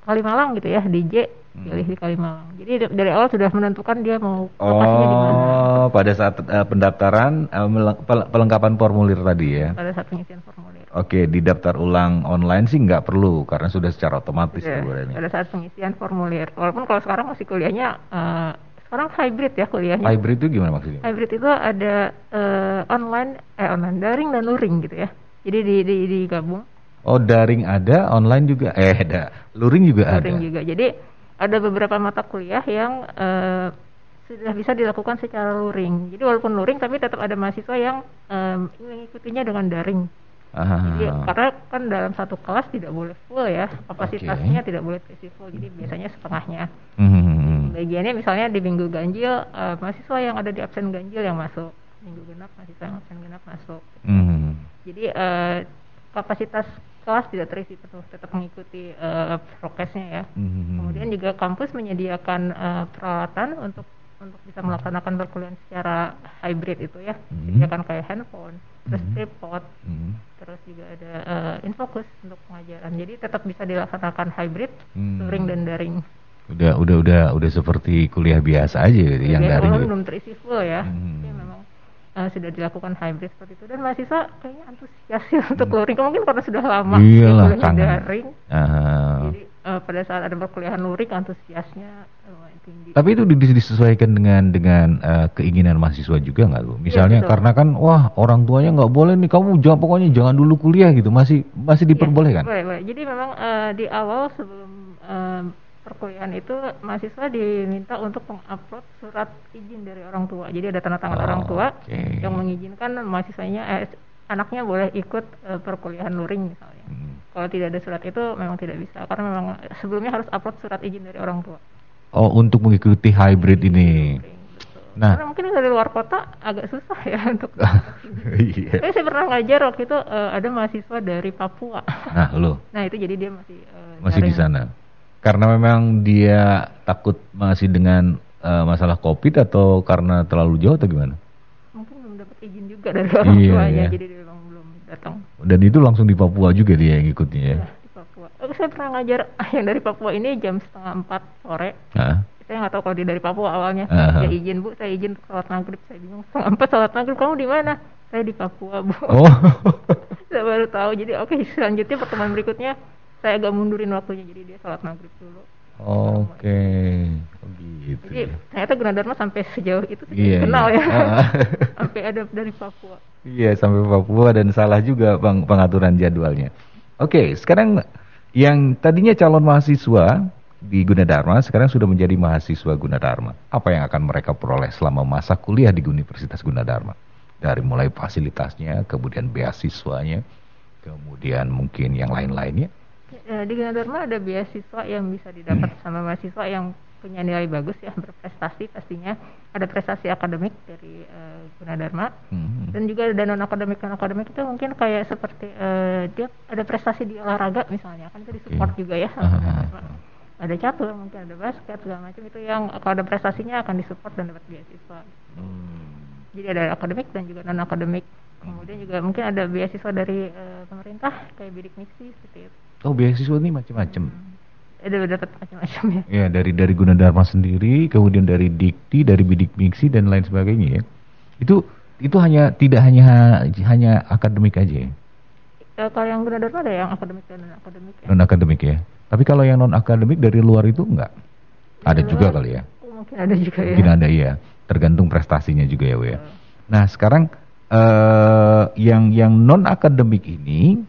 Kalimalang gitu ya, DJ pilih hmm. di Kalimalang. Jadi dari awal sudah menentukan dia mau lokasinya oh, di mana. Oh, pada saat uh, pendaftaran uh, pelengkapan formulir tadi ya. Pada saat pengisian formulir. Oke, di daftar ulang online sih nggak perlu karena sudah secara otomatis ya, Pada saat pengisian formulir. Walaupun kalau sekarang masih kuliahnya uh, sekarang hybrid ya kuliahnya. Hybrid itu gimana maksudnya? Hybrid itu ada uh, online eh online daring dan luring gitu ya. Jadi di, di digabung Oh daring ada, online juga eh ada, luring juga luring ada. Luring juga. Jadi ada beberapa mata kuliah yang uh, sudah bisa dilakukan secara luring. Jadi walaupun luring tapi tetap ada mahasiswa yang um, mengikutinya dengan daring. Ah. Jadi karena kan dalam satu kelas tidak boleh full ya, kapasitasnya okay. tidak boleh terisi full. Jadi biasanya setengahnya. Hmm. Bagiannya misalnya di minggu ganjil uh, mahasiswa yang ada di absen ganjil yang masuk, minggu genap mahasiswa yang absen genap masuk. Hmm. Jadi uh, kapasitas kelas tidak terisi penuh, tetap mengikuti uh, prokesnya ya. Mm-hmm. Kemudian juga kampus menyediakan uh, peralatan untuk untuk bisa melaksanakan perkuliahan secara hybrid itu ya. Sediakan kayak handphone, terus mm-hmm. tripod, mm-hmm. terus juga ada uh, infocus untuk pengajaran. Jadi tetap bisa dilaksanakan hybrid, mm-hmm. luring dan daring. Udah udah udah udah seperti kuliah biasa aja gitu, yang daring. Gitu. belum terisi full ya. Mm-hmm. Jadi memang uh, sudah dilakukan hybrid seperti itu dan mahasiswa kayaknya antusias ya [LAUGHS] untuk hmm. luring mungkin karena sudah lama Iyalah, ya, daring uh. jadi uh, pada saat ada perkuliahan luring antusiasnya uh, tinggi tapi itu disesuaikan dengan dengan uh, keinginan mahasiswa juga nggak tuh misalnya ya, karena kan wah orang tuanya nggak boleh nih kamu jangan pokoknya jangan dulu kuliah gitu masih masih iya, diperbolehkan ya, boleh, boleh. jadi memang uh, di awal sebelum uh, perkuliahan itu mahasiswa diminta untuk mengupload surat izin dari orang tua. Jadi ada tanda tangan oh, orang tua okay. yang mengizinkan mahasiswanya eh, anaknya boleh ikut uh, perkuliahan luring misalnya. Hmm. Kalau tidak ada surat itu memang tidak bisa karena memang sebelumnya harus upload surat izin dari orang tua. Oh, untuk mengikuti hybrid ini. Nah, karena mungkin dari luar kota agak susah ya [LAUGHS] untuk. [LAUGHS] iya. Saya, saya pernah ngajar waktu itu uh, ada mahasiswa dari Papua. Nah, lo. [LAUGHS] nah itu jadi dia masih uh, masih di sana karena memang dia takut masih dengan uh, masalah covid atau karena terlalu jauh atau gimana? Mungkin belum dapat izin juga dari orang iya, tuanya, iya. jadi datang. Dan itu langsung di Papua juga dia yang ikutnya ya? Iya, di Papua. Oh, saya pernah ngajar [LAUGHS] yang dari Papua ini jam setengah empat sore. Hah? Saya nggak tahu kalau dia dari Papua awalnya. Saya izin bu, saya izin sholat maghrib. Saya bingung setengah empat sholat maghrib. Kamu di mana? Saya di Papua bu. Oh. [LAUGHS] saya baru tahu. Jadi oke okay, selanjutnya pertemuan berikutnya saya agak mundurin waktunya jadi dia sholat maghrib dulu Oke, okay. oh, gitu. Jadi ya. ternyata Gunadarma sampai sejauh itu iya, kenal iya. ya, [LAUGHS] sampai ada dari Papua. Iya, sampai Papua dan salah juga bang pengaturan jadwalnya. Oke, okay, sekarang yang tadinya calon mahasiswa di Gunadarma sekarang sudah menjadi mahasiswa Gunadarma. Apa yang akan mereka peroleh selama masa kuliah di Universitas Gunadarma? Dari mulai fasilitasnya, kemudian beasiswanya, kemudian mungkin yang lain-lainnya di Gunadarma ada beasiswa yang bisa didapat sama mahasiswa yang punya nilai bagus ya berprestasi pastinya. Ada prestasi akademik dari uh, Gunadarma hmm. dan juga ada non akademik non akademik itu mungkin kayak seperti uh, dia ada prestasi di olahraga misalnya kan itu disupport okay. juga ya. Sama Gunadarma ada catur mungkin ada basket segala macam itu yang kalau ada prestasinya akan disupport dan dapat beasiswa. Hmm. jadi ada akademik dan juga non akademik kemudian juga mungkin ada beasiswa dari uh, pemerintah kayak bidik misi seperti itu Oh beasiswa ini macam-macam. Hmm. ada dapat macam-macam ya. Ya dari dari Gunadarma sendiri, kemudian dari Dikti, dari Bidik Miksi dan lain sebagainya ya. Itu itu hanya tidak hanya hanya akademik aja ya. E, kalau yang Gunadarma ada yang akademik dan non akademik ya. Non akademik ya. Tapi kalau yang non akademik dari luar itu enggak. Ada dari juga kali ya. Oh, mungkin ada juga ya. Mungkin ada ya. Tergantung prestasinya juga ya, Bu ya. Nah, sekarang uh, yang yang non akademik ini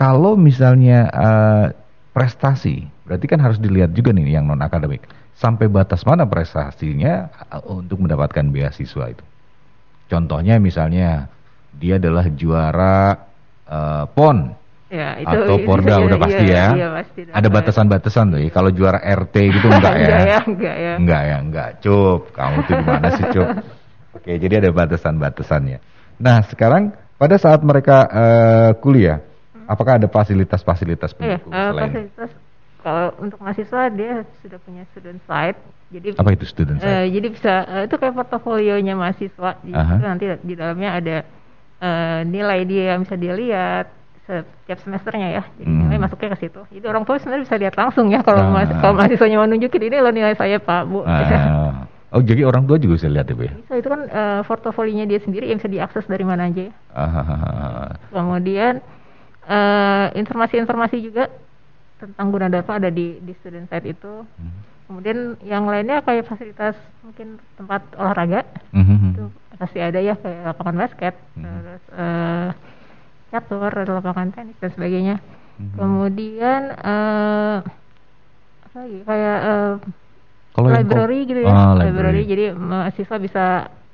kalau misalnya uh, prestasi, berarti kan harus dilihat juga nih yang non akademik. Sampai batas mana prestasinya uh, untuk mendapatkan beasiswa itu? Contohnya misalnya dia adalah juara uh, PON Ya, itu, atau Porda udah pasti ya. Iya, pasti Ada batasan-batasan tuh. Ya. Kalau juara RT gitu [LAUGHS] enggak ya? enggak ya, enggak ya. Enggak ya, enggak. Cup, kamu tuh gimana sih, Cup? [LAUGHS] Oke, jadi ada batasan-batasannya. Nah, sekarang pada saat mereka uh, kuliah, apakah ada fasilitas-fasilitas pendukung eh, uh, selain fasilitas kalau untuk mahasiswa dia sudah punya student site jadi apa itu student site? Uh, jadi bisa uh, itu kayak portofolionya mahasiswa jadi uh -huh. nanti di dalamnya ada uh, nilai dia yang bisa dia lihat setiap semesternya ya jadi hmm. nilai masuknya ke situ jadi orang tua sebenarnya bisa lihat langsung ya kalau uh. kalau mahasiswanya mau nunjukin ini loh nilai saya pak bu uh. Oh jadi orang tua juga bisa lihat ya Bu ya? Bisa itu kan uh, portofolionya dia sendiri yang bisa diakses dari mana aja ya. Uh. Kemudian informasi-informasi uh, juga tentang guna data ada di di student site itu. Hmm. Kemudian yang lainnya kayak fasilitas mungkin tempat olahraga hmm. itu pasti ada ya kayak lapangan basket, hmm. terus uh, catur, lapangan tenis dan sebagainya. Hmm. Kemudian uh, apa lagi kayak uh, Kalau library gitu ya, ah, library. library. Jadi mahasiswa bisa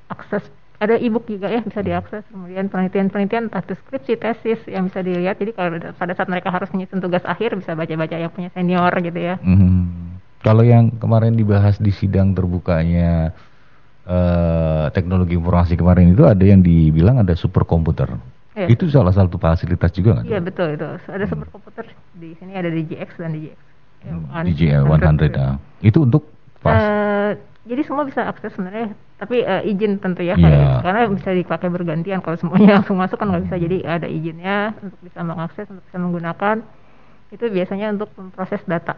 akses ada e-book juga ya bisa diakses kemudian penelitian-penelitian entah skripsi tesis yang bisa dilihat jadi kalau pada saat mereka harus menyusun tugas akhir bisa baca-baca yang punya senior gitu ya hmm. kalau yang kemarin dibahas di sidang terbukanya uh, teknologi informasi kemarin itu ada yang dibilang ada superkomputer ya. itu salah satu fasilitas juga nggak? Iya betul itu ada hmm. superkomputer di sini ada DGX dan DGX. DGX 100, 100 ah. itu untuk pas? Uh, jadi semua bisa akses sebenarnya tapi uh, izin tentu ya yeah. karena bisa dipakai bergantian kalau semuanya [LAUGHS] langsung masuk kan nggak bisa jadi ada izinnya untuk bisa mengakses untuk bisa menggunakan itu biasanya untuk memproses data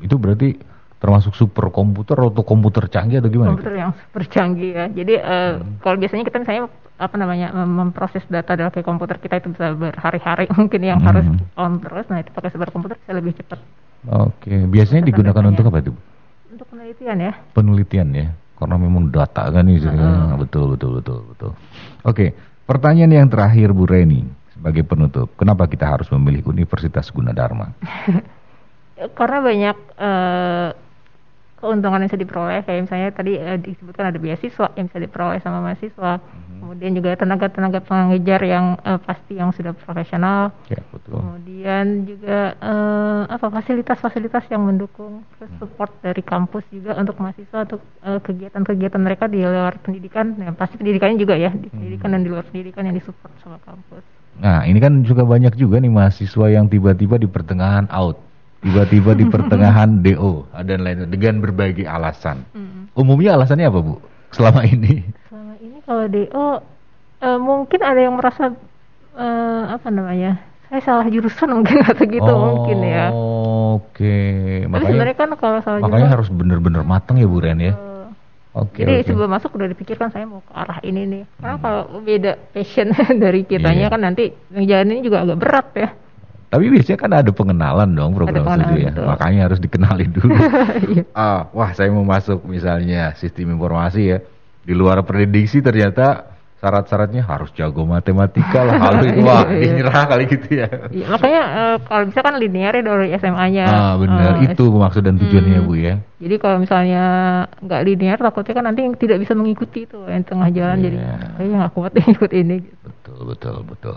itu berarti termasuk super komputer atau komputer canggih atau gimana? Komputer yang super canggih ya. Jadi uh, hmm. kalau biasanya kita misalnya apa namanya memproses data dalam komputer kita itu bisa berhari-hari [LAUGHS] mungkin yang hmm. harus on terus. Nah itu pakai super komputer bisa lebih cepat. Oke, okay. biasanya digunakan untuk apa itu? Untuk penelitian ya. Penelitian ya, karena memang data kan ini. Uh-huh. Betul, betul, betul, betul. Oke, pertanyaan yang terakhir Bu Reni sebagai penutup. Kenapa kita harus memilih Universitas Gunadarma? [LAUGHS] karena banyak uh, keuntungan yang bisa diperoleh kayak misalnya tadi uh, disebutkan ada beasiswa yang bisa diperoleh sama mahasiswa mm-hmm. kemudian juga tenaga-tenaga pengajar yang uh, pasti yang sudah profesional ya, betul. kemudian juga uh, apa fasilitas-fasilitas yang mendukung mm-hmm. support dari kampus juga untuk mahasiswa untuk uh, kegiatan-kegiatan mereka di luar pendidikan yang pasti pendidikannya juga ya di pendidikan mm-hmm. dan di luar pendidikan yang disupport sama kampus nah ini kan juga banyak juga nih mahasiswa yang tiba-tiba di pertengahan out tiba-tiba di pertengahan [LAUGHS] DO dan lain dengan berbagai alasan. Hmm. Umumnya alasannya apa bu? Selama ini? Selama ini kalau DO uh, eh, mungkin ada yang merasa uh, apa namanya? Saya salah jurusan mungkin [LAUGHS] atau gitu oh, mungkin ya. Oke. Okay. Makanya sebenarnya kan kalau salah makanya jurusan, harus benar-benar matang ya Bu Ren ya. Uh, Okay, Jadi okay. sebelum masuk udah dipikirkan saya mau ke arah ini nih. Karena hmm. kalau beda passion [LAUGHS] dari kitanya yeah. kan nanti jalan ini juga agak berat ya. Tapi biasanya kan ada pengenalan dong program studi ya. Betul. Makanya harus dikenalin [LAUGHS] dulu. ah, wah saya mau masuk misalnya sistem informasi ya. Di luar prediksi ternyata syarat-syaratnya harus jago matematika lah [LAUGHS] kalau itu wah iya, iya. nyerah kali gitu ya. Iya, makanya uh, kalau bisa kan linear ya dari SMA-nya. Ah benar, uh, itu maksud dan tujuannya hmm, Bu ya. Jadi kalau misalnya nggak linear takutnya kan nanti tidak bisa mengikuti itu yang tengah jalan yeah. jadi kayaknya nggak kuat ikut ini. Betul betul betul.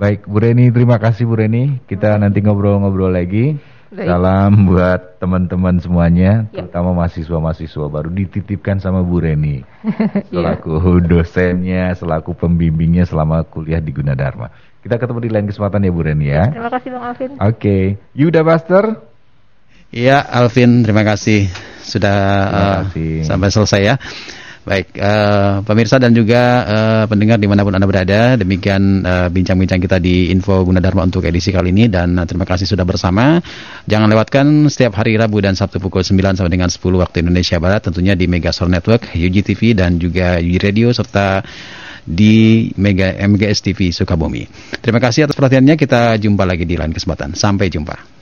Baik, Bu Reni, terima kasih Bu Reni. Kita nanti ngobrol-ngobrol lagi. Baik. Salam buat teman-teman semuanya, ya. terutama mahasiswa-mahasiswa baru dititipkan sama Bu Reni. Ya. [LAUGHS] Selaku dosennya, selaku pembimbingnya selama kuliah di Gunadarma. Kita ketemu di lain kesempatan ya Bu Reni ya. Terima kasih Bang Alvin. Oke, okay. Yuda Buster. Iya, Alvin, terima kasih sudah terima kasih. Uh, sampai selesai ya. Baik, uh, pemirsa dan juga uh, pendengar di mana pun Anda berada, demikian eh, bincang-bincang uh, kita di Info Gunadarma untuk edisi kali ini dan uh, terima kasih sudah bersama. Jangan lewatkan setiap hari Rabu dan Sabtu pukul 9 sampai dengan 10 waktu Indonesia Barat tentunya di Megasol Network, UGTV dan juga UG Radio serta di Mega MGS TV Sukabumi. Terima kasih atas perhatiannya, kita jumpa lagi di lain kesempatan. Sampai jumpa.